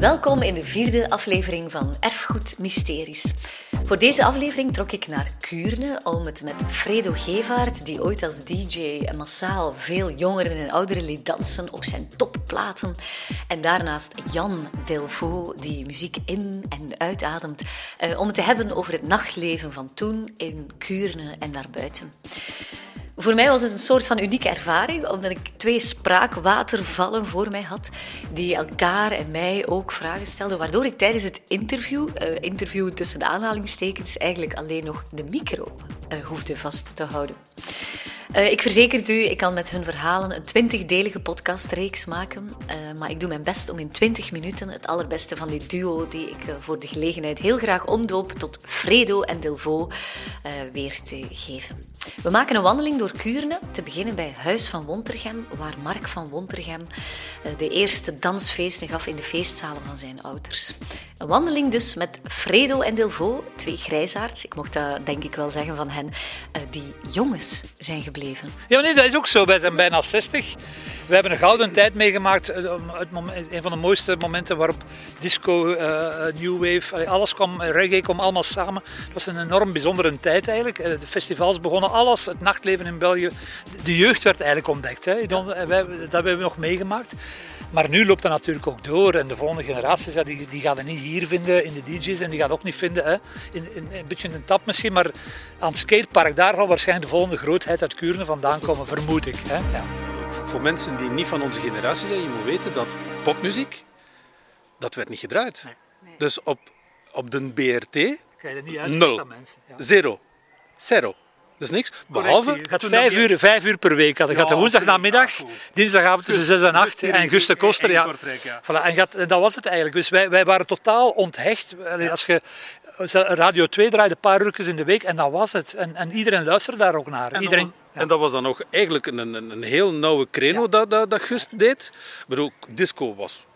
Welkom in de vierde aflevering van Erfgoed Mysteries. Voor deze aflevering trok ik naar Kuurne om het met Fredo Gevaert, die ooit als DJ massaal veel jongeren en ouderen liet dansen op zijn topplaten, en daarnaast Jan Delvaux, die muziek in- en uitademt, eh, om het te hebben over het nachtleven van toen in Kuurne en daarbuiten. Voor mij was het een soort van unieke ervaring, omdat ik twee spraakwatervallen voor mij had, die elkaar en mij ook vragen stelden, waardoor ik tijdens het interview, uh, interview tussen de aanhalingstekens, eigenlijk alleen nog de micro uh, hoefde vast te houden. Uh, ik verzeker het u, ik kan met hun verhalen een twintigdelige podcastreeks maken. Uh, maar ik doe mijn best om in 20 minuten het allerbeste van dit duo, die ik uh, voor de gelegenheid heel graag omdoop tot Fredo en Delvaux, weer te geven. We maken een wandeling door Kuurne, te beginnen bij Huis van Wontergem, waar Mark van Wontergem de eerste dansfeesten gaf in de feestzalen van zijn ouders. Een wandeling dus met Fredo en Delvaux, twee grijsaards, ik mocht dat denk ik wel zeggen van hen, die jongens zijn Ja, nee, dat is ook zo. Wij zijn bijna 60. We hebben een gouden tijd meegemaakt. Het moment, een van de mooiste momenten waarop disco, uh, new wave, alles kwam, reggae kwam allemaal samen. Het was een enorm bijzondere tijd eigenlijk. De festivals begonnen, alles, het nachtleven in België. De jeugd werd eigenlijk ontdekt. Hè. Dat hebben we nog meegemaakt. Maar nu loopt dat natuurlijk ook door. En de volgende generaties, ja, die, die gaan het niet hier vinden in de DJ's. En die gaan het ook niet vinden, hè, in, in, een beetje in een tap misschien. Maar aan het skatepark, daar zal waarschijnlijk de volgende grootheid uit Kuurne vandaan komen, vermoed ik. Hè. Ja. Voor mensen die niet van onze generatie zijn, je moet weten dat popmuziek, dat werd niet gedraaid. Nee. Nee. Dus op, op de BRT, Ga je niet uit nul, mensen. Ja. zero, zero. Dat is niks. Behalve. Gaat vijf uur, vijf uur per week. Je gaat de woensdag namiddag, dinsdagavond tussen 6 en 8 en Guste Koster. Ja. Voilà, en, gaat, en dat was het eigenlijk. Dus wij, wij waren totaal onthecht. Als je Radio 2 draaide een paar uurtjes in de week en dat was het. En, en iedereen luisterde daar ook naar. En, iedereen, dat, was, ja. en dat was dan nog eigenlijk een, een, een heel nauwe creno ja. dat, dat, dat Gust deed. Maar ook disco was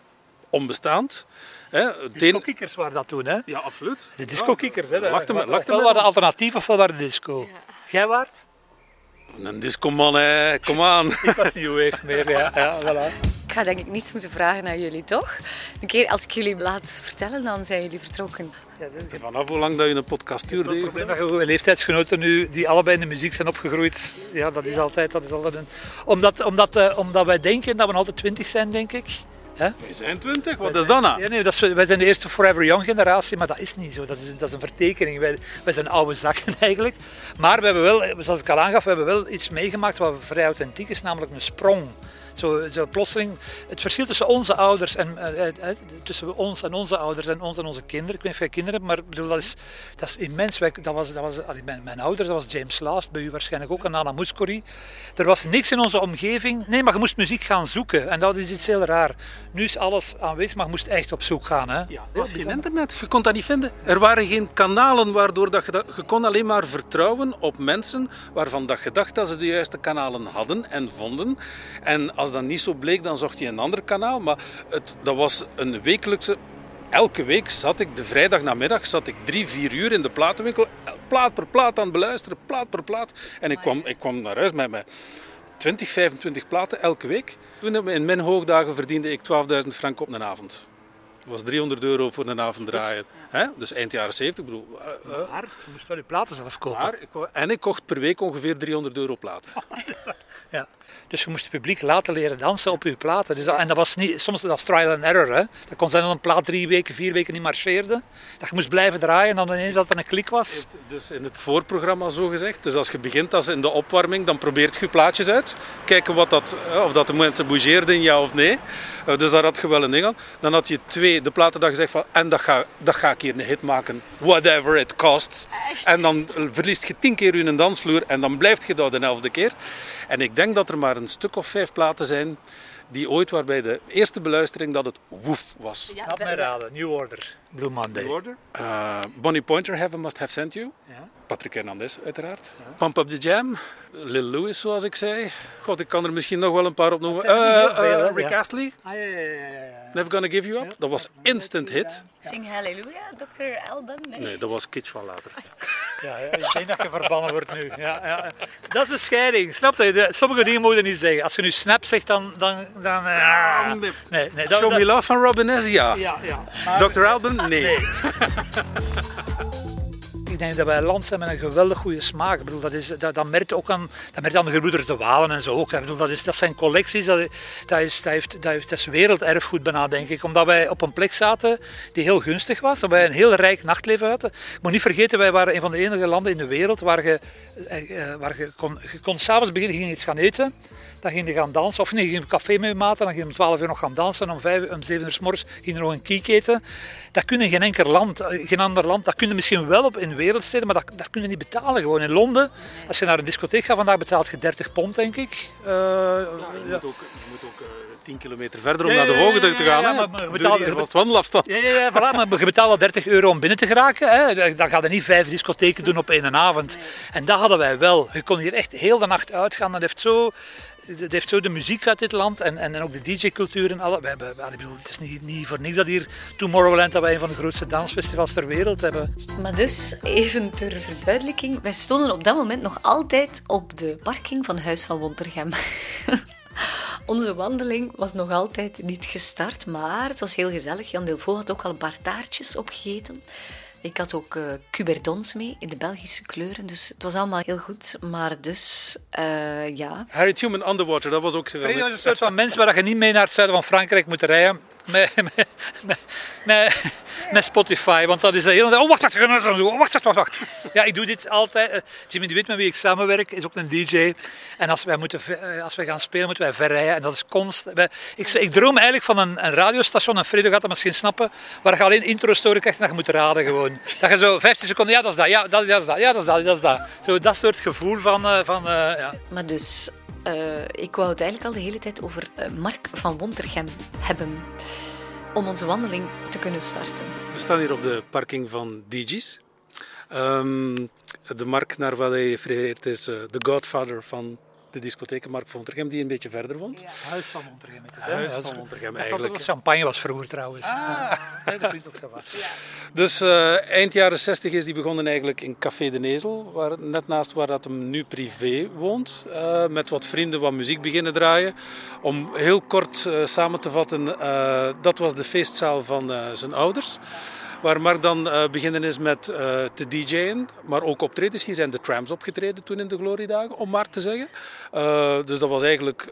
onbestaand. De disco-kikkers waren dat toen, hè? Ja, absoluut. De disco-kikkers, hè? Lachte me, lachte ofwel waren alternatief ofwel waren disco. Ja. Jij waart? Een disco-man, hè. Kom aan. ik was wave meer, ja. ja voilà. Ik ga denk ik niets moeten vragen aan jullie, toch? Een keer als ik jullie laat vertellen, dan zijn jullie vertrokken. Ja, Vanaf hoe lang dat je een podcast duurt. Het probleem dat je leeftijdsgenoten nu, die allebei in de muziek zijn opgegroeid, ja, dat is altijd, dat is altijd een... Omdat, omdat, uh, omdat wij denken dat we altijd twintig zijn, denk ik. Hè? Wij zijn twintig, wat is dat nou? Ja, nee, dat is, wij zijn de eerste Forever Young generatie, maar dat is niet zo. Dat is, dat is een vertekening. Wij, wij zijn oude zakken eigenlijk. Maar we hebben wel, zoals ik al aangaf, we hebben wel iets meegemaakt wat vrij authentiek is, namelijk een sprong. Zo, zo plotseling, het verschil tussen onze ouders en uh, uh, tussen ons en onze ouders en ons en onze kinderen. Ik weet niet of jij kinderen hebt, maar bedoel, dat, is, dat is immens. Dat was, dat was, allee, mijn, mijn, ouders, dat was James Last, bij u waarschijnlijk ook, en Mouskouri. Er was niks in onze omgeving. Nee, maar je moest muziek gaan zoeken. En dat is iets heel raar. Nu is alles aanwezig, maar je moest echt op zoek gaan. Hè? Ja, er was geen internet. Je kon dat niet vinden. Er waren geen kanalen waardoor dat je, dat, je kon alleen maar vertrouwen op mensen waarvan dat je dacht dat ze de juiste kanalen hadden en vonden. En als dat niet zo bleek, dan zocht je een ander kanaal. Maar het, dat was een wekelijkse... Elke week zat ik, de vrijdag namiddag, zat ik drie, vier uur in de platenwinkel. Plaat per plaat aan het beluisteren, plaat per plaat. En ik kwam, ik kwam naar huis met mij. 20, 25 platen elke week. Toen in mijn hoogdagen verdiende ik 12.000 frank op een avond. Dat was 300 euro voor een avond draaien. Hè? Dus eind jaren 70. Bedoel, uh, maar je moest wel je platen zelf kopen. Maar, ik, en ik kocht per week ongeveer 300 euro platen. ja. Dus je moest het publiek laten leren dansen op je platen. Dus dat, en dat was niet, soms dat was trial and error. Hè. Dat kon zijn dat een plaat drie weken, vier weken niet marcheerde. Dat je moest blijven draaien en dan ineens dat er een klik was. Dus in het voorprogramma zo gezegd. Dus als je begint als in de opwarming, dan probeert je plaatjes uit. Kijken wat dat, of dat de mensen bougeerden, ja of nee. Dus daar had je wel een ding aan. Dan had je twee, de platen dat je zegt van, en dat ga, dat ga ik hier een hit maken. Whatever it costs. Echt? En dan verliest je tien keer je dansvloer en dan blijft je dat de elfde keer. En ik denk dat er maar een stuk of vijf platen zijn die ooit waarbij de eerste beluistering dat het woef was. Ja, Laat mij raden. New Order. Blue Monday. New Order. Uh, Bonnie Pointer, Heaven Must Have Sent You. Ja. Patrick Hernandez, uiteraard. Pump Up The Jam. Lil Louis, zoals ik zei. God, ik kan er misschien nog wel een paar opnoemen. Uh, veel, uh, hè? Rick Ja. Astley, Ah, ja, ja, ja, ja. Never Gonna Give You Up. Dat was instant hit. Zing Halleluja, Dr. Alban. Nee. Nee, dat was kitsch van later. Ja, ik denk dat je verbannen wordt nu. Ja, ja. Dat is de scheiding. Snap je? De- Sommige dingen moet je niet zeggen. Als je nu snap zegt, dan... dan, dan eh, nee, nee, dat, Show Me Love van Robin S, ja. Ja. Maar Dr. Alban, nee. denk dat wij land zijn met een geweldig goede smaak. Ik bedoel, dat, is, dat, dat merk je ook aan, dat merk je aan de gebroeders De Walen en zo ook. Ik bedoel, dat, is, dat zijn collecties, dat, dat, is, dat, heeft, dat, heeft, is werelderfgoed bijna, denk ik. Omdat wij op een plek zaten die heel gunstig was. Dat wij een heel rijk nachtleven hadden. Ik moet niet vergeten, wij waren een van de enige landen in de wereld waar je, eh, eh, waar je kon, je kon s'avonds beginnen, ging iets gaan eten. Dan ging je gaan dansen, of nee, je ging op café met je maten, dan ging je om 12 uur nog gaan dansen. En om, 5, om 7 uur s morgens ging er nog een kiek eten. Dat kun je in geen enkel land, eh, geen ander land. Dat kun je misschien wel op in wereldsteden, maar dat, dat kun je niet betalen. Gewoon in Londen, als je naar een discotheek gaat vandaag, betaalt je 30 pond, denk ik. Eh, Je ja. moet ook, je moet ook eh, 10 kilometer verder om Ja, naar de Vogeldijk te gaan. ja, maar- maar je betaalt- wandelafstand. Ja, ja, ja, voilà, maar je betaalt wel 30 euro om binnen te geraken. Hè. Dan ga je niet vijf discotheken doen op één avond. En dat hadden wij wel. Je kon hier echt heel de nacht uitgaan. Dat heeft zo, dat heeft zo de muziek uit dit land en, en, en ook de DJ-cultuur en alle. Wij, hebben- ik bedoel, het is niet, niet voor niks dat hier Tomorrowland dat wij een van de grootste dansfestivals ter wereld hebben. Maar dus, even ter verduidelijking, wij stonden op dat moment nog altijd op de parking van Huis van Wontergem. Onze wandeling was nog altijd niet gestart, maar het was heel gezellig. Jan Delvaux had ook al een paar taartjes opgegeten. Ik had ook eh cuberdons mee in de Belgische kleuren, dus het was allemaal heel goed. Maar dus, eh, ja, Harry Truman Underwater, dat was ook zo. Vrede is een soort van mens waar je niet mee naar het zuiden van Frankrijk moet rijden. Met, met, met, Spotify, want dat is de hele. Oh, wacht, wacht, wacht, wacht, wacht, wacht. Ja, ik doe dit altijd. Eh, Jimmy de Wit, met wie ik samenwerk, is ook een DJ. En als wij, moeten, eh, als wij gaan spelen, moeten wij verrijden. En dat is constant. Ik, ik droom eigenlijk van een, een radiostation, en Fredo gaat dat misschien snappen, waar je alleen intro-story krijgt en dat je moet raden gewoon. Dat je zo 15 seconden, ja, dat is dat, ja, dat, is dat, ja, dat is dat, dat is dat. Zo dat soort gevoel van, eh, van ja. maar dus, eh, ik wou het eigenlijk al de hele tijd over eh, Mark van Wontergem hebben. Om onze wandeling te kunnen starten. We staan hier op de parking van DJ's. Ehm, de Mark naar wat hij refereert is eh, de godfather van de discotheek, Mark van Wontergem, die een beetje verder woont. Huis van Montergem. het? Huis Ja, van Montergem, eigenlijk. dat champagne was vroeger trouwens. Ah. Nee, dat klinkt ook zo wat. Dus eh, eind jaren 60 is die begonnen eigenlijk in Café de Nezel, waar, net naast waar dat hem nu privé woont. eh, met wat vrienden wat muziek beginnen draaien. Om heel kort eh, samen te vatten, eh, dat was de feestzaal van eh, zijn ouders. Waar Mark dan eh, beginnen is met eh, te DJ'en, maar ook optredens. Hier zijn de trams opgetreden toen in de gloriedagen, om maar te zeggen. Eh, dus dat was eigenlijk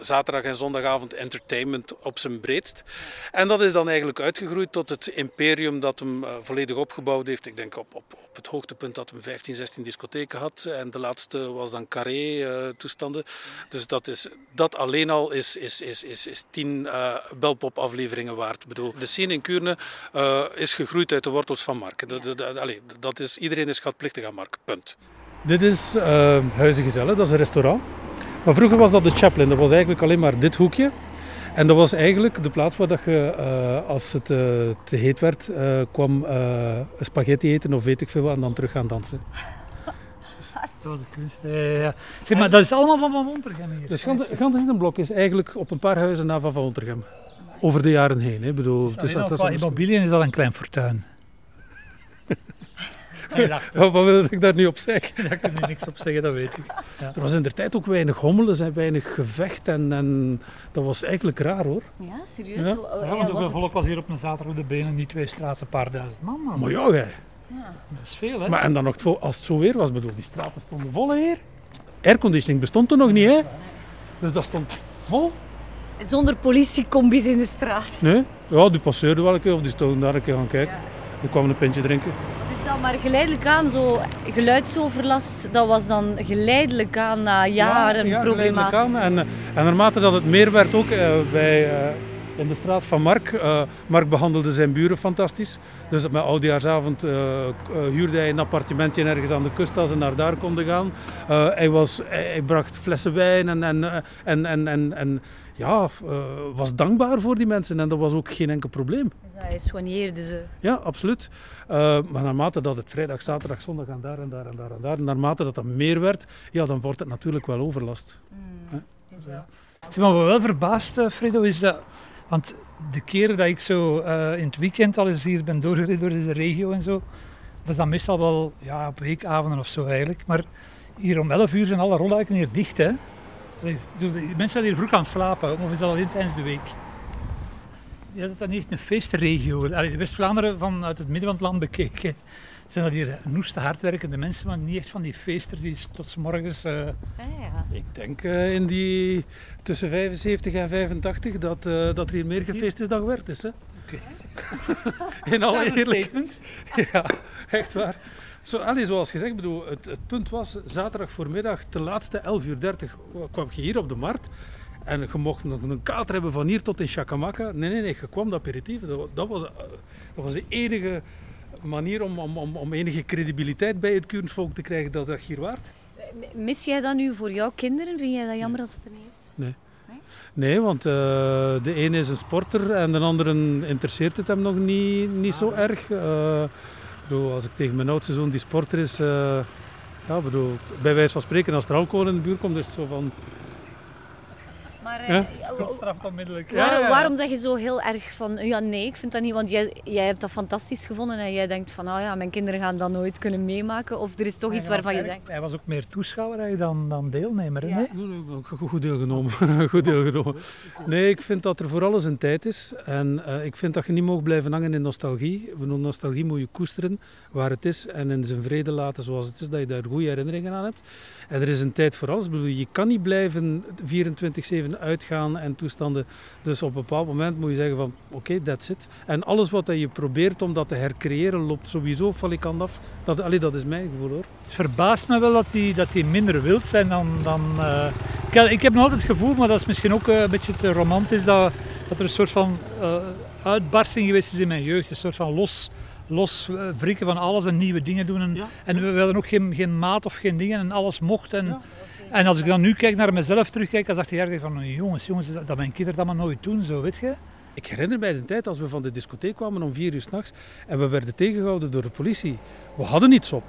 zaterdag en zondagavond entertainment op zijn breedst. En dat is dan eigenlijk uitgegroeid tot het imperium dat hem volledig opgebouwd heeft. Ik denk op, op, op het hoogtepunt dat hem 15, 16 discotheken had. En de laatste was dan Carré-toestanden. dus dat, is, dat alleen al is, is, is, is, is tien Belpop-afleveringen waard. Bedoel, de scene in Kuurne is gegroeid uit de wortels van Mark. De, de, de- allee, dat is, iedereen is schatplichtig aan Mark, punt. Dit is uh, Huizen Gezellen, dat is een restaurant. Maar vroeger was dat de Chaplin, dat was eigenlijk alleen maar dit hoekje. En dat was eigenlijk de plaats waar dat je, eh, als het eh, te heet werd, eh, kwam eh, spaghetti eten of weet ik veel wat en dan terug gaan dansen. Dat was de kunst. Ja. Zeg, maar dat is allemaal van Van Montergem hier. Dus Gantenblok is eigenlijk op een paar huizen na Van Van Wontergem. Over de jaren heen. Hè. Bedoel, Dus het is, het al immobiliën is dat een klein fortuin. Wat wat wil ik daar nu op zeggen? Daar kun je niks op zeggen, dat weet ik. Er was in de tijd ook weinig hommelen en weinig gevecht en, en dat was eigenlijk raar hoor. Ja, serieus? Ja. Zo, oh, Ja, ja, want hoeveel was volk was hier op een zaterdag op de benen? Niet twee straten, een paar duizend man. man. Maar ja, gij. Dat is veel, hè? Maar en dan nog, het vol- als het zo weer was, bedoel, die straten stonden vol hier. Airconditioning bestond er nog niet, hè? Dus dat stond vol. Zonder politiecombis in de straat. Nee, ja, die passeerden wel een keer of die stonden daar een keer gaan kijken. Die kwamen een pintje drinken. Het is dan maar geleidelijk aan, zo geluidsoverlast, dat was dan geleidelijk aan na jaren ja, geleidelijk problematisch. aan. En, eh, en naarmate dat het meer werd ook eh, bij, eh, in de straat van Mark. Uh, Mark behandelde zijn buren fantastisch. Dus met oudejaarsavond uh, huurde hij een appartementje ergens aan de kust als ze naar daar konden gaan. hij, was, hij, bracht flessen wijn en, en, en, en, en, en ja, was dankbaar voor die mensen. En dat was ook geen enkel probleem. Dus hij soigneerde ze? Ja, absoluut. maar naarmate dat het vrijdag, zaterdag, zondag en daar en daar en daar en daar, naarmate dat dat meer werd, ja, dan wordt het natuurlijk wel overlast. Mm, ja. Wat me wel verbaasd, Fredo, is dat want de keren dat ik zo uh, in het weekend al eens hier ben doorgereden door deze regio en zo, dat is dan meestal wel ja, op weekavonden of zo eigenlijk. Maar hier om 11 uur zijn alle rolluiken hier dicht. Hè? mensen hier vroeg aan slapen, of is dat alleen tijdens de week? Ja, dat is dan niet echt een feestregio. de West-Vlaanderen vanuit het midden van het land bekeken zijn dat hier noeste hardwerkende mensen, maar niet echt van die feesters die tot morgens... Uh... ja. Ik denk uh, in die tussen 75 en 85 dat, uh, dat er hier meer gefeest is dan gewerkt is. Hè? Okay. in alle eerlijkheid. ja, echt waar. Zo, allez, zoals gezegd, bedoel, het, het, punt was, zaterdag voormiddag, te laatste 11.30 uur 30, kwam je hier op de markt. En je mocht nog een kater hebben van hier tot in Chacamaca. Nee, nee, nee, je kwam de aperitief. Dat, dat, was, dat was de enige manier om, om, om, om enige credibiliteit bij het kunstvolk te krijgen dat dat hier waard. Mis jij dat nu voor jouw kinderen? Vind jij dat jammer dat het er niet is? Nee. Nee, want uh, de ene is een sporter en de andere interesseert het hem nog niet, niet zo ah. erg. Uh, bedoel, als ik tegen mijn oudste zoon die sporter is, uh, ja, bedoel, bij wijze van spreken als er alcohol in de buurt komt, is het zo van maar ja? straf onmiddellijk. Waarom zeg je zo heel erg van, ja nee, ik vind dat niet, want jij, jij hebt dat fantastisch gevonden en jij denkt van, oh ja, mijn kinderen gaan dat nooit kunnen meemaken of er is toch iets waarvan je denkt... Hij was ook meer toeschouwer dan, dan deelnemer, ja. nee? Goed deelgenomen. Goed deelgenomen. Nee, ik vind dat er voor alles een tijd is en uh, ik vind dat je niet mag blijven hangen in nostalgie. Nostalgie moet je koesteren waar het is en in zijn vrede laten zoals het is, dat je daar goede herinneringen aan hebt. En er is een tijd voor alles. Ik bedoel, je kan niet blijven 24-7 uitgaan en toestanden. Dus op een bepaald moment moet je zeggen van oké, okay, that's it. En alles wat je probeert om dat te hercreëren loopt sowieso valikant af. Dat, allee, dat is mijn gevoel hoor. Het verbaast me wel dat die, dat die minder wild zijn dan... dan uh... ik, ik, heb nog altijd het gevoel, maar dat is misschien ook een beetje te romantisch, dat, dat er een soort van uh, uitbarsting geweest is in mijn jeugd. Een soort van los los eh, wrikken van alles en nieuwe dingen doen. En, en we hadden ook geen, geen maat of geen dingen en alles mocht. En, en als ik dan nu kijk naar mezelf terugkijk, dan dacht ik van jongens, jongens, dat mijn kinderen dat maar nooit doen, zo weet je. Ik herinner mij de tijd als we van de discotheek kwamen om vier uur s'nachts en we werden tegengehouden door de politie. We hadden niets op.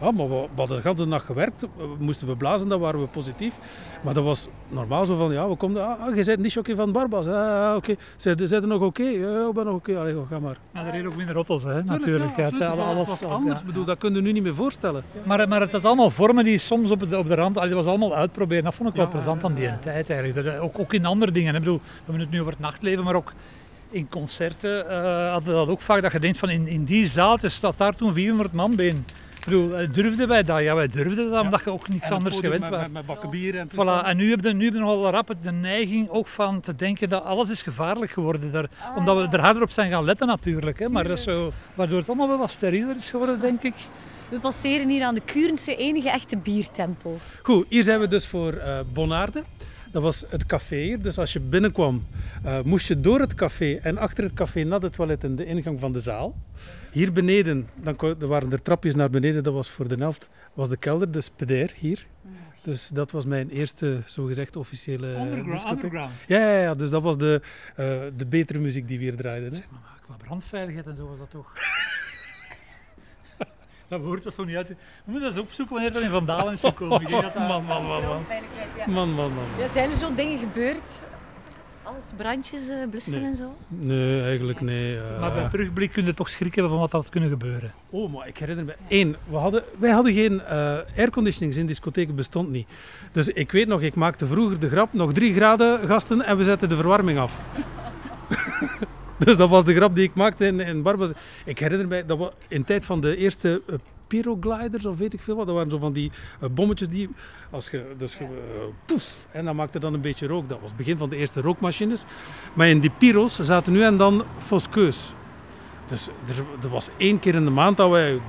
Ja, maar we, hadden de hele nacht gewerkt. We moesten we blazen, dan waren we positief. Maar dat was normaal zo van, ja, we komen... Ah, ah je bent niet oké van Barbas. Ah, oké. Okay. Zijn er nog oké? Ja, ik ben nog oké. Okay. Allee, ga maar. Ja, er reden ook minder rottels, hè, natuurlijk. Ja, ja, alles, was anders. Bedoel, dat kun je nu niet meer voorstellen. Maar, maar het had allemaal vormen die soms op de, op de rand... Dat was allemaal uitproberen. Dat vond ik wel plezant aan die tijd, eigenlijk. ook, ook in andere dingen. Ik bedoel, we hebben het nu over het nachtleven, maar ook in concerten uh, hadden we dat ook vaak. Dat je denkt van, in, in die zaal staat daar toen 400 man binnen bedoel, eh, durfden wij dat? Ja, wij durfden dat, omdat je ook niets anders gewend was. Met, met bakken bier en voilà. En nu heb je, nu heb je nogal rap de neiging ook van te denken dat alles is gevaarlijk geworden. Daar, ah, omdat we er harder op zijn gaan letten natuurlijk. Hè. Maar dat is zo, waardoor het allemaal wel wat sterieler is geworden, denk ik. We passeren hier aan de Kurense enige echte biertempel. Goed, hier zijn we dus voor uh, Bonaarde. Dat was het café hier. Dus als je binnenkwam, uh, moest je door het café en achter het café naar de toilet in de ingang van de zaal. Hier beneden, dan waren er trapjes naar beneden, dat was voor de helft, was de kelder, de speder hier. Dus dat was mijn eerste, zogezegd, officiële Underground, underground. Ja, ja, ja, dus dat was de, uh, de betere muziek die we hier draaiden. Hè? Zeg maar, qua brandveiligheid en zo was dat toch... Dat behoort wel zo niet uit. We moeten eens opzoeken wanneer dat in Vandalen is gekomen. Ik denk dat man, man, man, man. Man, man, man. Ja, zijn er zo dingen gebeurd? Alles brandjes uh, blussen en zo? Nee, eigenlijk nee. Uh... Maar bij terugblik kun je toch schrik hebben van wat er had kunnen gebeuren. Oh, maar ik herinner me één. We hadden, wij hadden geen uh, airconditionings in discotheken, bestond niet. Dus ik weet nog, ik maakte vroeger de grap, nog drie graden gasten en we zetten de verwarming af. Dus dat was de grap die ik maakte in, in Barbas. Ik herinner mij dat we in tijd van de eerste uh, pyrogliders of weet ik veel wat. Dat waren zo van die uh, bommetjes die, als je, dus je, uh, poef, en dan maakte dan een beetje rook. Dat was het begin van de eerste rookmachines. Maar in die pyros zaten nu en dan foskeus. Dus er, er, was één keer in de maand dat wij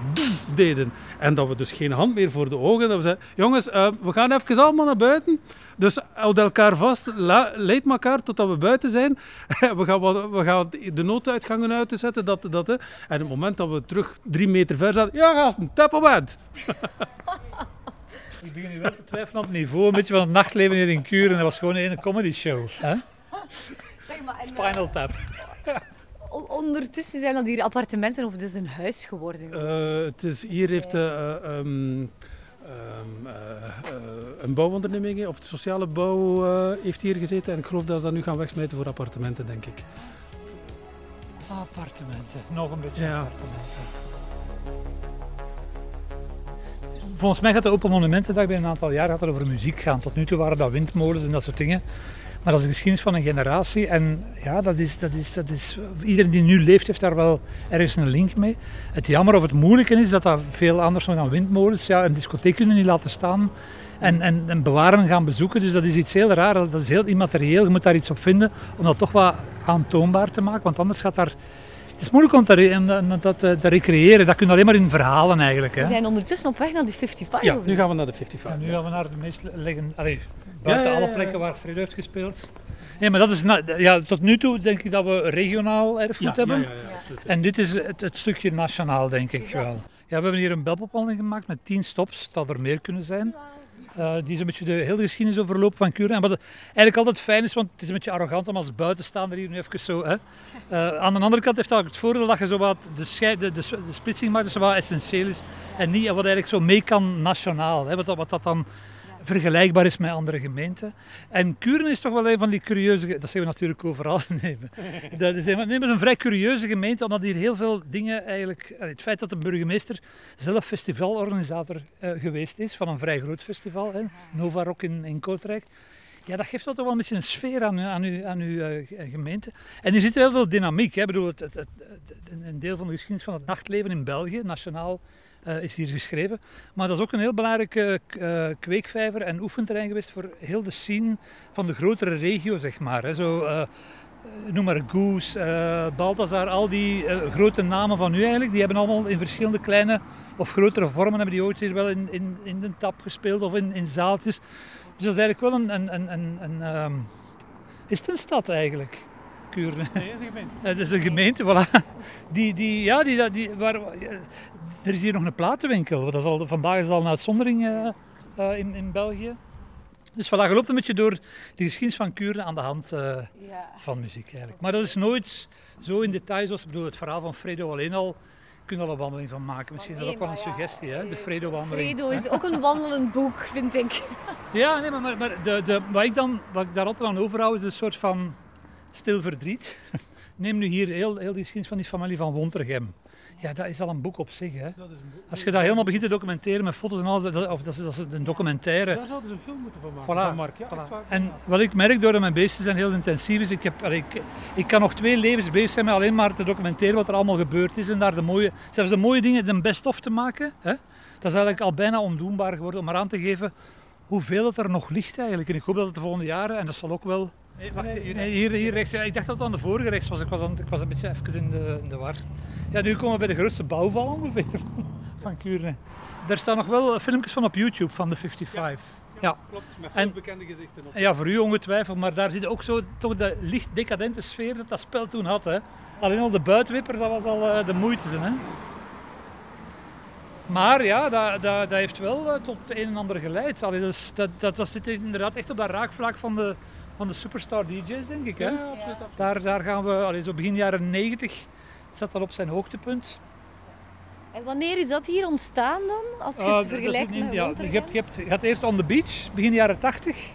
deden. En dat we dus geen hand meer voor de ogen. Dat we zeiden, jongens, uh, we gaan even allemaal naar buiten. Dus houd elkaar vast, leid elkaar totdat we buiten zijn. we, gaan, we gaan de nooduitgangen uitzetten. Dat, dat, hè. En op het moment dat we terug drie meter ver zaten, ja gasten, tappelband. Ik begin nu wel te twijfelen op het niveau een beetje van het nachtleven hier in Kuren. Dat was gewoon een comedy show. Hè? Zeg maar, en, Spinal eh, Tap. Ondertussen zijn dat hier appartementen of het is een huis geworden? Uh, het is, hier heeft uh, um, um, uh, een bouwonderneming of de sociale bouw heeft hier gezeten. En ik geloof dat ze dat nu gaan wegsmijten voor appartementen, denk ik. Appartementen, nog een beetje ja. appartementen. Volgens mij gaat de Open Monumentendag bij een aantal jaar gaat het over muziek gaan. Tot nu toe waren dat windmolens en dat soort dingen. Maar dat is de geschiedenis van een generatie. En ja, dat is, dat is, dat is, iedereen die nu leeft, heeft daar wel ergens een link mee. Het jammer of het moeilijke is dat dat veel anders is dan windmolens. Ja, een discotheek kunnen niet laten staan en, en, en bewaren gaan bezoeken. Dus dat is iets heel raar. Dat is heel immaterieel. Je moet daar iets op vinden om dat toch wat aantoonbaar te maken. Want anders gaat daar het is moeilijk om, te, dat te, recreëren. Dat kun je alleen maar in verhalen eigenlijk. Hè. We zijn ondertussen op weg naar die 55. Ja, nu gaan we naar de 55. nu gaan we naar de meest leggen. Buiten alle plekken waar Fredo heeft gespeeld. Nee, maar dat is ja, tot nu toe denk ik dat we regionaal erfgoed hebben. En dit is het, het, stukje nationaal, denk ik wel. Ja, we hebben hier een belbepalling gemaakt met 10 stops. Dat er meer kunnen zijn. Uh, die is een beetje de hele geschiedenis overlopen van Kuren. En wat eigenlijk altijd fijn is, want het is een beetje arrogant om als buitenstaander hier nu even zo. Hè. Uh, aan de andere kant heeft dat het voordeel dat je zo wat de, scheid, de, de, de splitsing maakt, dus wat essentieel is. En niet wat eigenlijk zo mee kan nationaal. Hè. Wat, wat dat dan vergelijkbaar is met andere gemeenten. En Kuren is toch wel een van die curieuze... Dat zeggen we natuurlijk overal. Nee, dat is een, nee, een vrij curieuze gemeente, omdat hier heel veel dingen eigenlijk... Het feit dat de burgemeester zelf festivalorganisator uh, geweest is van een vrij groot festival, hè, Nova Rock in, in Kortrijk. Ja, dat geeft toch wel een beetje een sfeer aan, aan uw, aan uw uh, gemeente. En er zit heel veel dynamiek. Hè. Ik bedoel, het, het, het, een deel van de geschiedenis van het nachtleven in België, nationaal uh, is hier geschreven. Maar dat is ook een heel belangrijke uh, kweekvijver en oefenterrein geweest voor heel de scene van de grotere regio, zeg maar. Hè. Zo, uh, noem maar Goose, Balthazar, al die grote namen van nu eigenlijk, die hebben allemaal in verschillende kleine of grotere vormen, hebben die ooit hier wel in, in, in de tap gespeeld of in, in zaaltjes. Dus dat is eigenlijk wel een... een, een, een, een um, is een stad eigenlijk? Kuurne. Nee, is een gemeente. Het is een gemeente, voilà. Die, die, ja, die, die, waar, er is hier nog een platenwinkel. Dat is al, vandaag is al een uitzondering uh, uh, in, in België. Dus voilà, je loopt een beetje door de geschiedenis van Kuren aan de hand uh, ja. van muziek eigenlijk. Maar dat is nooit zo in detail zoals, ik bedoel, het verhaal van Fredo alleen al kunnen we al een wandeling van maken. Misschien is dat ook wel een suggestie, hè? de Fredo-wandeling. Fredo is ook een wandelend boek, vind ik. Ja, nee, maar, maar de, de, wat, ik dan, wat ik daar altijd aan overhoud is een soort van stil verdriet. Neem nu hier heel, heel die geschiedenis van die familie van Wontergem. Ja, dat is al een boek op zich. Hè. Dat is een boek. Als je dat helemaal begint te documenteren met foto's en alles, dat, of dat is, dat is een documentaire. Daar zouden ze een film moeten van maken. Voilà. Mark. Ja, voilà. En wat ik merk door mijn beesten zijn heel intensief is, ik, heb, ik, ik kan nog twee levens bezig zijn met alleen maar te documenteren wat er allemaal gebeurd is en daar de mooie, zelfs de mooie dingen, de best-of te maken. Hè. Dat is eigenlijk al bijna ondoenbaar geworden om maar aan te geven hoeveel het er nog ligt eigenlijk. En ik hoop dat het de volgende jaren, en dat zal ook wel Nee, wacht, hier, hier, hier rechts. ik dacht dat het aan de vorige rechts was. Ik was, aan, ik was een beetje even in de, in de war. Ja, nu komen we bij de grootste bouwval ongeveer van Kuurne. Er staan nog wel filmpjes van op YouTube van de 55. Ja, klopt. Met veel en, bekende gezichten op. Ja, voor u ongetwijfeld. Maar daar zit ook zo toch de licht decadente sfeer dat dat spel toen had. Hè. Alleen al de buitenwippers, dat was al uh, de moeite. Hè. Maar ja, dat, dat, dat heeft wel uh, tot een en ander geleid. Allee, dus dat, dat, dat zit inderdaad echt op dat raakvlak van de, van de superstar DJ's, denk ik. Hè? Ja, absoluut, absoluut. Daar, daar gaan we, allee, zo begin jaren 90 zat dat op zijn hoogtepunt. En wanneer is dat hier ontstaan dan? Als je het uh, vergelijkt met ja, je, hebt, je, hebt, je had eerst On The Beach, begin jaren 80. Ja.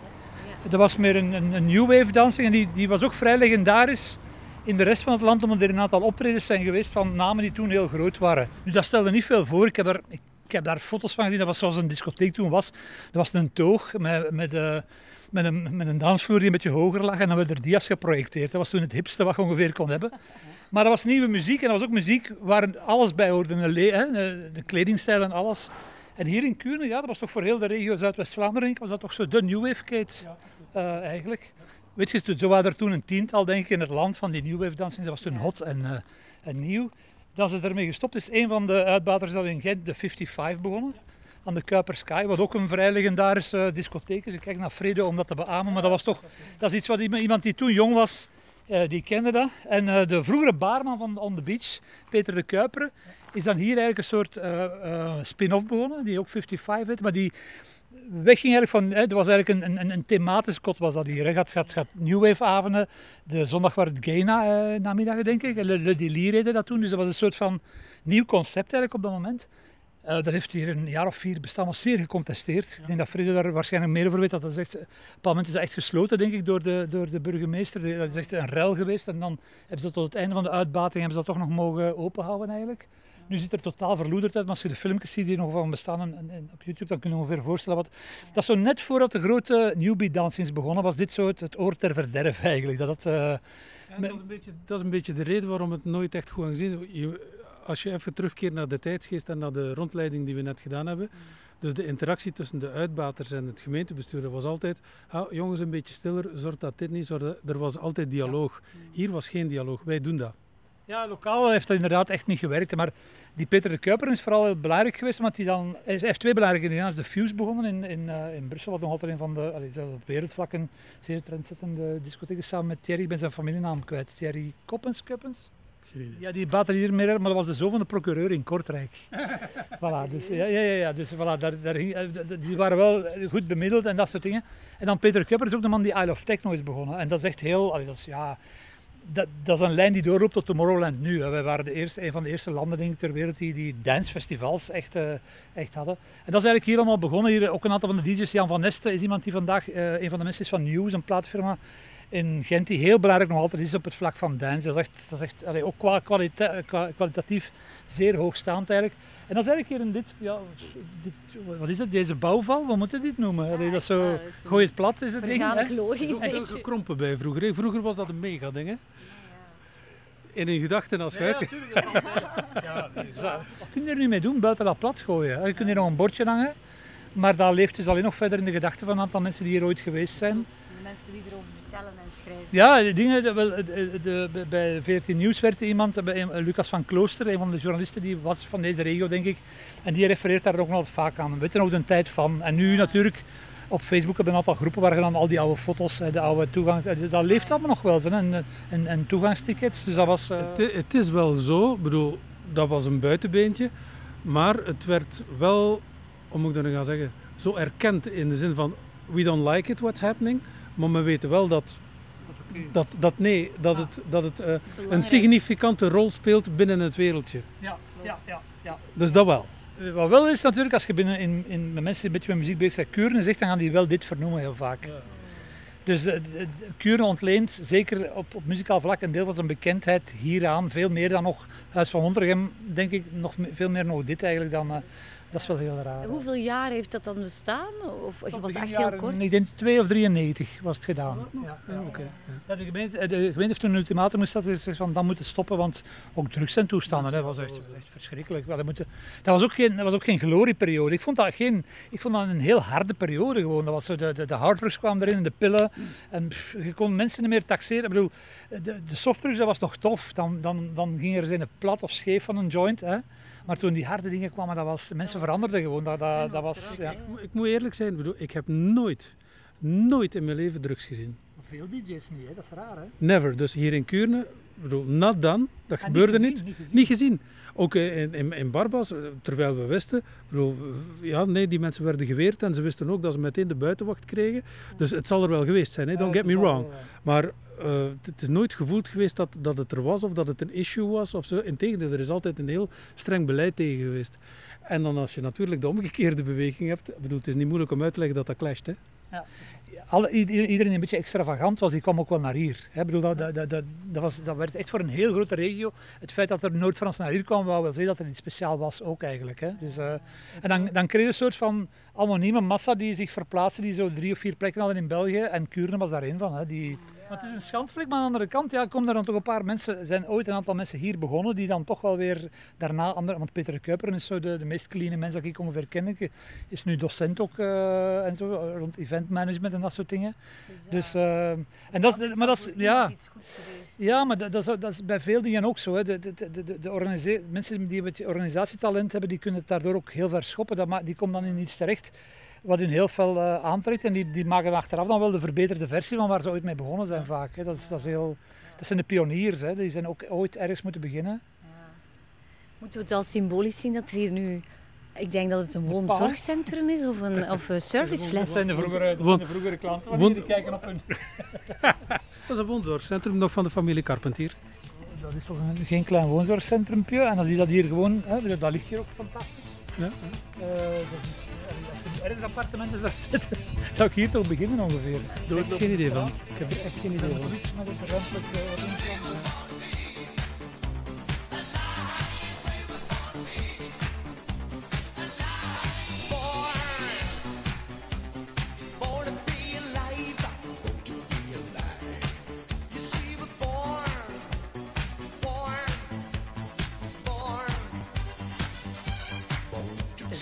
Dat was meer een, een, een new wave dansing en die, die was ook vrij legendarisch in de rest van het land, omdat er een aantal optredens zijn geweest van namen die toen heel groot waren. Nu, dat stelde niet veel voor. Ik heb, er, ik, ik heb daar foto's van gezien, dat was zoals een discotheek toen was. Dat was een toog met, met uh, met een, met een dansvloer die een beetje hoger lag en dan werden er dia's geprojecteerd. Dat was toen het hipste wat je ongeveer kon hebben. Maar dat was nieuwe muziek en dat was ook muziek waar alles bij hoorde. De, de kledingstijl en alles. En hier in Kuurne, ja, dat was toch voor heel de regio Zuidwest-Vlaanderen, was dat toch zo de new wave kate uh, eigenlijk. Weet je, zo waren er toen een tiental denk ik in het land van die new wave dansing. Dat was toen hot en, uh, en nieuw. Dan is ermee gestopt. Is een van de uitbaters dat in Gent de 55 begonnen. Aan de Kuiper Sky, wat ook een vrij legendarische discotheek is. Ik kijk naar Fredo om dat te beamen, maar dat was toch dat is iets wat iemand die toen jong was, eh, die kende dat. En eh, de vroegere baarman van On The Beach, Peter de Kuiper, is dan hier eigenlijk een soort eh, spin-off begonnen, die ook 55 heet, maar die wegging eigenlijk van, hè, er was eigenlijk een, een, een thematisch kot was dat hier. Hè. Gaat, gaat, gaat New Wave avonden, de zondag waar het Gaina eh, namiddag denk ik, Le, Le Delir heette dat toen, dus dat was een soort van nieuw concept eigenlijk op dat moment. Uh, dat heeft hier een jaar of vier bestaan, was zeer gecontesteerd. Ik denk dat Frede daar waarschijnlijk meer over weet. Dat, dat is echt, op een moment is dat echt gesloten, denk ik, door de, door de burgemeester. Dat is echt een ruil geweest. En dan hebben ze tot het einde van de uitbating hebben ze dat toch nog mogen openhouden eigenlijk. Nu ziet er totaal verloederd uit, maar als je de filmpjes ziet die nog van bestaan en, en op YouTube, dan kun je ongeveer voorstellen wat... Dat is zo net voordat de grote newbie dancings begonnen, was dit zo het, het oor ter verderf eigenlijk. Dat, uh, ja, dat, is een beetje, dat is een beetje de reden waarom het nooit echt goed gezien je, Als je even terugkeert naar de tijdsgeest en naar de rondleiding die we net gedaan hebben... Dus de interactie tussen de uitbaters en het gemeentebestuur was altijd, ah, jongens een beetje stiller, zorg dat dit niet, zorg dat... er was altijd dialoog. Hier was geen dialoog, wij doen dat. Ja, lokaal heeft dat inderdaad echt niet gewerkt. Maar die Peter de Kuiper is vooral heel belangrijk geweest, omdat hij dan... Hij heeft twee belangrijke dingen. Hij is de Fuse begonnen in, in, uh, in Brussel, wat nog altijd een van de... Allee, op wereldvlak een zeer trendzettende discotheek is, samen met Thierry, ik ben zijn familienaam kwijt. Thierry Koppens, Kuppens? Ja, die batterier meer, maar dat was de zoon van de procureur in Kortrijk. voilà, dus, ja, ja, ja, dus voilà, daar, daar, die waren wel goed bemiddeld en dat soort dingen. En dan Peter Kuiper is ook de man die Isle of Techno is begonnen. En dat is echt heel... Allee, dat is, ja, dat, dat, is een lijn die doorloopt tot Tomorrowland nu. Wij waren de eerste, een van de eerste landen denk ik, ter wereld die, die dancefestivals echt, uh, echt hadden. En dat is eigenlijk hier allemaal begonnen. Hier ook een aantal van de DJ's. Jan van Nesten is iemand die vandaag, uh, een van de mensen is van News, een plaatfirma in Gent, die heel belangrijk nog altijd is op het vlak van dance. Dat is echt, dat is echt allee, ook qua kwalita kwalitatief zeer hoogstaand eigenlijk. En dat is eigenlijk hier in dit, ja, dit, wat is het, deze bouwval, wat moeten we dit noemen? Allee, dat is zo, ja, gooi het plat is het ding. Er is ook gekrompen bij vroeger. Vroeger was dat een mega ding, hè? in hun gedachten als ja, ja, natuurlijk. ja, Wat kun je er nu mee doen buiten dat plat gooien? Je kunt hier nog een bordje hangen, maar dat leeft dus alleen nog verder in de gedachten van een aantal mensen die hier ooit geweest zijn. De mensen die erover vertellen en schrijven. Ja, de dingen, de, de, de, bij 14 Nieuws werd er iemand, bij Lucas van Klooster, een van de journalisten, die was van deze regio denk ik, en die refereert daar ook nog altijd vaak aan. We weten ook de tijd van. En nu natuurlijk op Facebook hebben we een aantal groepen waar je dan al die oude foto's, de oude toegangs... Dat leeft allemaal nog wel, en, en, en toegangstickets. Dus dat was... Uh... Het, het, is wel zo, ik bedoel, dat was een buitenbeentje. Maar het werd wel, hoe moet ik dat nu gaan zeggen, zo erkend in de zin van... We don't like it what's happening. Maar we weten wel dat dat, dat, nee, dat het, dat het uh, een significante rol speelt binnen het wereldje. Ja, ja, ja, ja. Dus dat wel. Wat wel is natuurlijk, als je binnen in, in, met mensen die een beetje met muziek bezig zijn, Kuren zegt, dan gaan die wel dit vernoemen heel vaak. Ja. Dus uh, Kuren ontleent zeker op, op muzikaal vlak een deel van zijn bekendheid hieraan. Veel meer dan nog Huis van Wonderdegem, denk ik, nog veel meer nog dit eigenlijk dan... Uh, dat is wel heel raar. Hoeveel jaar heeft dat dan bestaan? Of was het echt heel kort? Ik denk 2 of 93 was het gedaan. Ja, ja, okay. ja, de, gemeente, de gemeente heeft toen een ultimatum gesteld. Dus van dan moeten stoppen, want ook drugs zijn toestanden. Dat was echt, echt verschrikkelijk. dat, moeten, dat, was ook geen, dat was ook geen glorieperiode. Ik vond dat, geen, ik vond dat een heel harde periode gewoon. Dat was zo de, de, de harddrugs kwamen erin, de pillen. En pff, je kon mensen niet meer taxeren. Ik bedoel, de, de softdrugs dat was nog tof. Dan, dan, dan ging er zijn plat of scheef van een joint. Hè. Maar toen die harde dingen kwamen, dat was, mensen veranderden gewoon. Dat, dat, dat was, ja. ik, ik, moet eerlijk zijn, bedoel, ik heb nooit, nooit in mijn leven drugs gezien. Veel DJ's niet, hè? dat is raar. Hè? Never. Dus hier in Kuurne, bedoel, not done. Dat en gebeurde niet. Gezien, niet. Niet, gezien. niet gezien. Ook in, in, in, Barbas, terwijl we wisten, bedoel, ja, nee, die mensen werden geweerd en ze wisten ook dat ze meteen de buitenwacht kregen. Dus het zal er wel geweest zijn, hè? don't get me wrong. Maar uh, het is nooit gevoeld geweest dat, dat het er was of dat het een issue was of zo. Integendeel, er is altijd een heel streng beleid tegen geweest. En dan als je natuurlijk de omgekeerde beweging hebt, bedoel, het is niet moeilijk om uit te leggen dat dat clasht. Hè? Ja. Alle, iedereen een beetje extravagant was, die kwam ook wel naar hier. Hè? Bedoel, dat, dat, dat, dat, was, dat werd echt voor een heel grote regio. Het feit dat er Noord-Frans naar hier kwam, wou wel zeggen dat er iets speciaal was ook eigenlijk. Hè? Dus, uh, en dan, dan kreeg je een soort van anonieme massa die zich verplaatste, die zo drie of vier plekken hadden in België. En Kuurne was daar één van. Hè? Die, het is een schandvlek, maar aan de andere kant ja, komen er dan toch een paar mensen. Zijn ooit een aantal mensen hier begonnen die dan toch wel weer daarna andere. Want Peter Kuiperen is zo de, de meest clean mens dat ik ongeveer ken. Is nu docent ook uh, en zo rond event management en dat soort dingen. Dus, dus uh, en dat is, maar dat is, ja. Ja, maar dat, dat, is, dat is bij veel dingen ook zo. Hè. De, de, de, de, de mensen die het organisatietalent hebben, die kunnen het daardoor ook heel ver schoppen. Dat die komen dan in iets terecht wat hun heel veel uh, aantrekt. En die, die maken achteraf dan wel de verbeterde versie van waar ze ooit mee begonnen zijn vaak. Hè. Dat, is, dat, is heel, dat zijn de pioniers, hè. die zijn ook ooit ergens moeten beginnen. Ja. Moeten we het al symbolisch zien dat er hier nu... Ik denk dat het een woonzorgcentrum is of een, of een serviceflat. Dat zijn de vroegere, dat zijn de vroegere klanten die kijken op hun... dat is een woonzorgcentrum nog van de familie Carpentier. Dat is toch een, geen klein woonzorgcentrumpje. En als die dat hier gewoon... Hè, dat ligt hier ook fantastisch. Ja. Uh, dat is, ergens appartementen zou zitten, zou ik hier toch beginnen ongeveer. Daar heb ik geen idee van. Ik heb er echt geen idee van.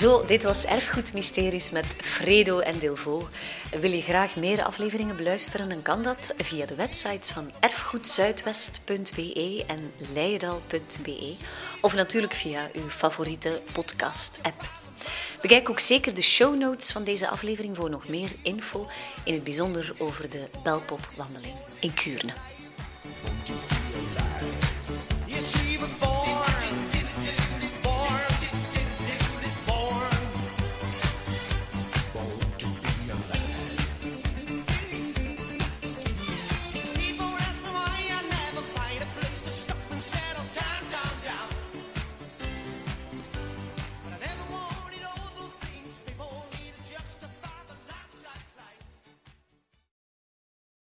Zo, dit was Erfgoed Mysteries met Fredo en Delvaux. Wil je graag meer afleveringen beluisteren, dan kan dat via de websites van erfgoedzuidwest.be en leidal.be of natuurlijk via uw favoriete podcast-app. Bekijk ook zeker de show notes van deze aflevering voor nog meer info, in het bijzonder over de Belpop-wandeling in Kuurne.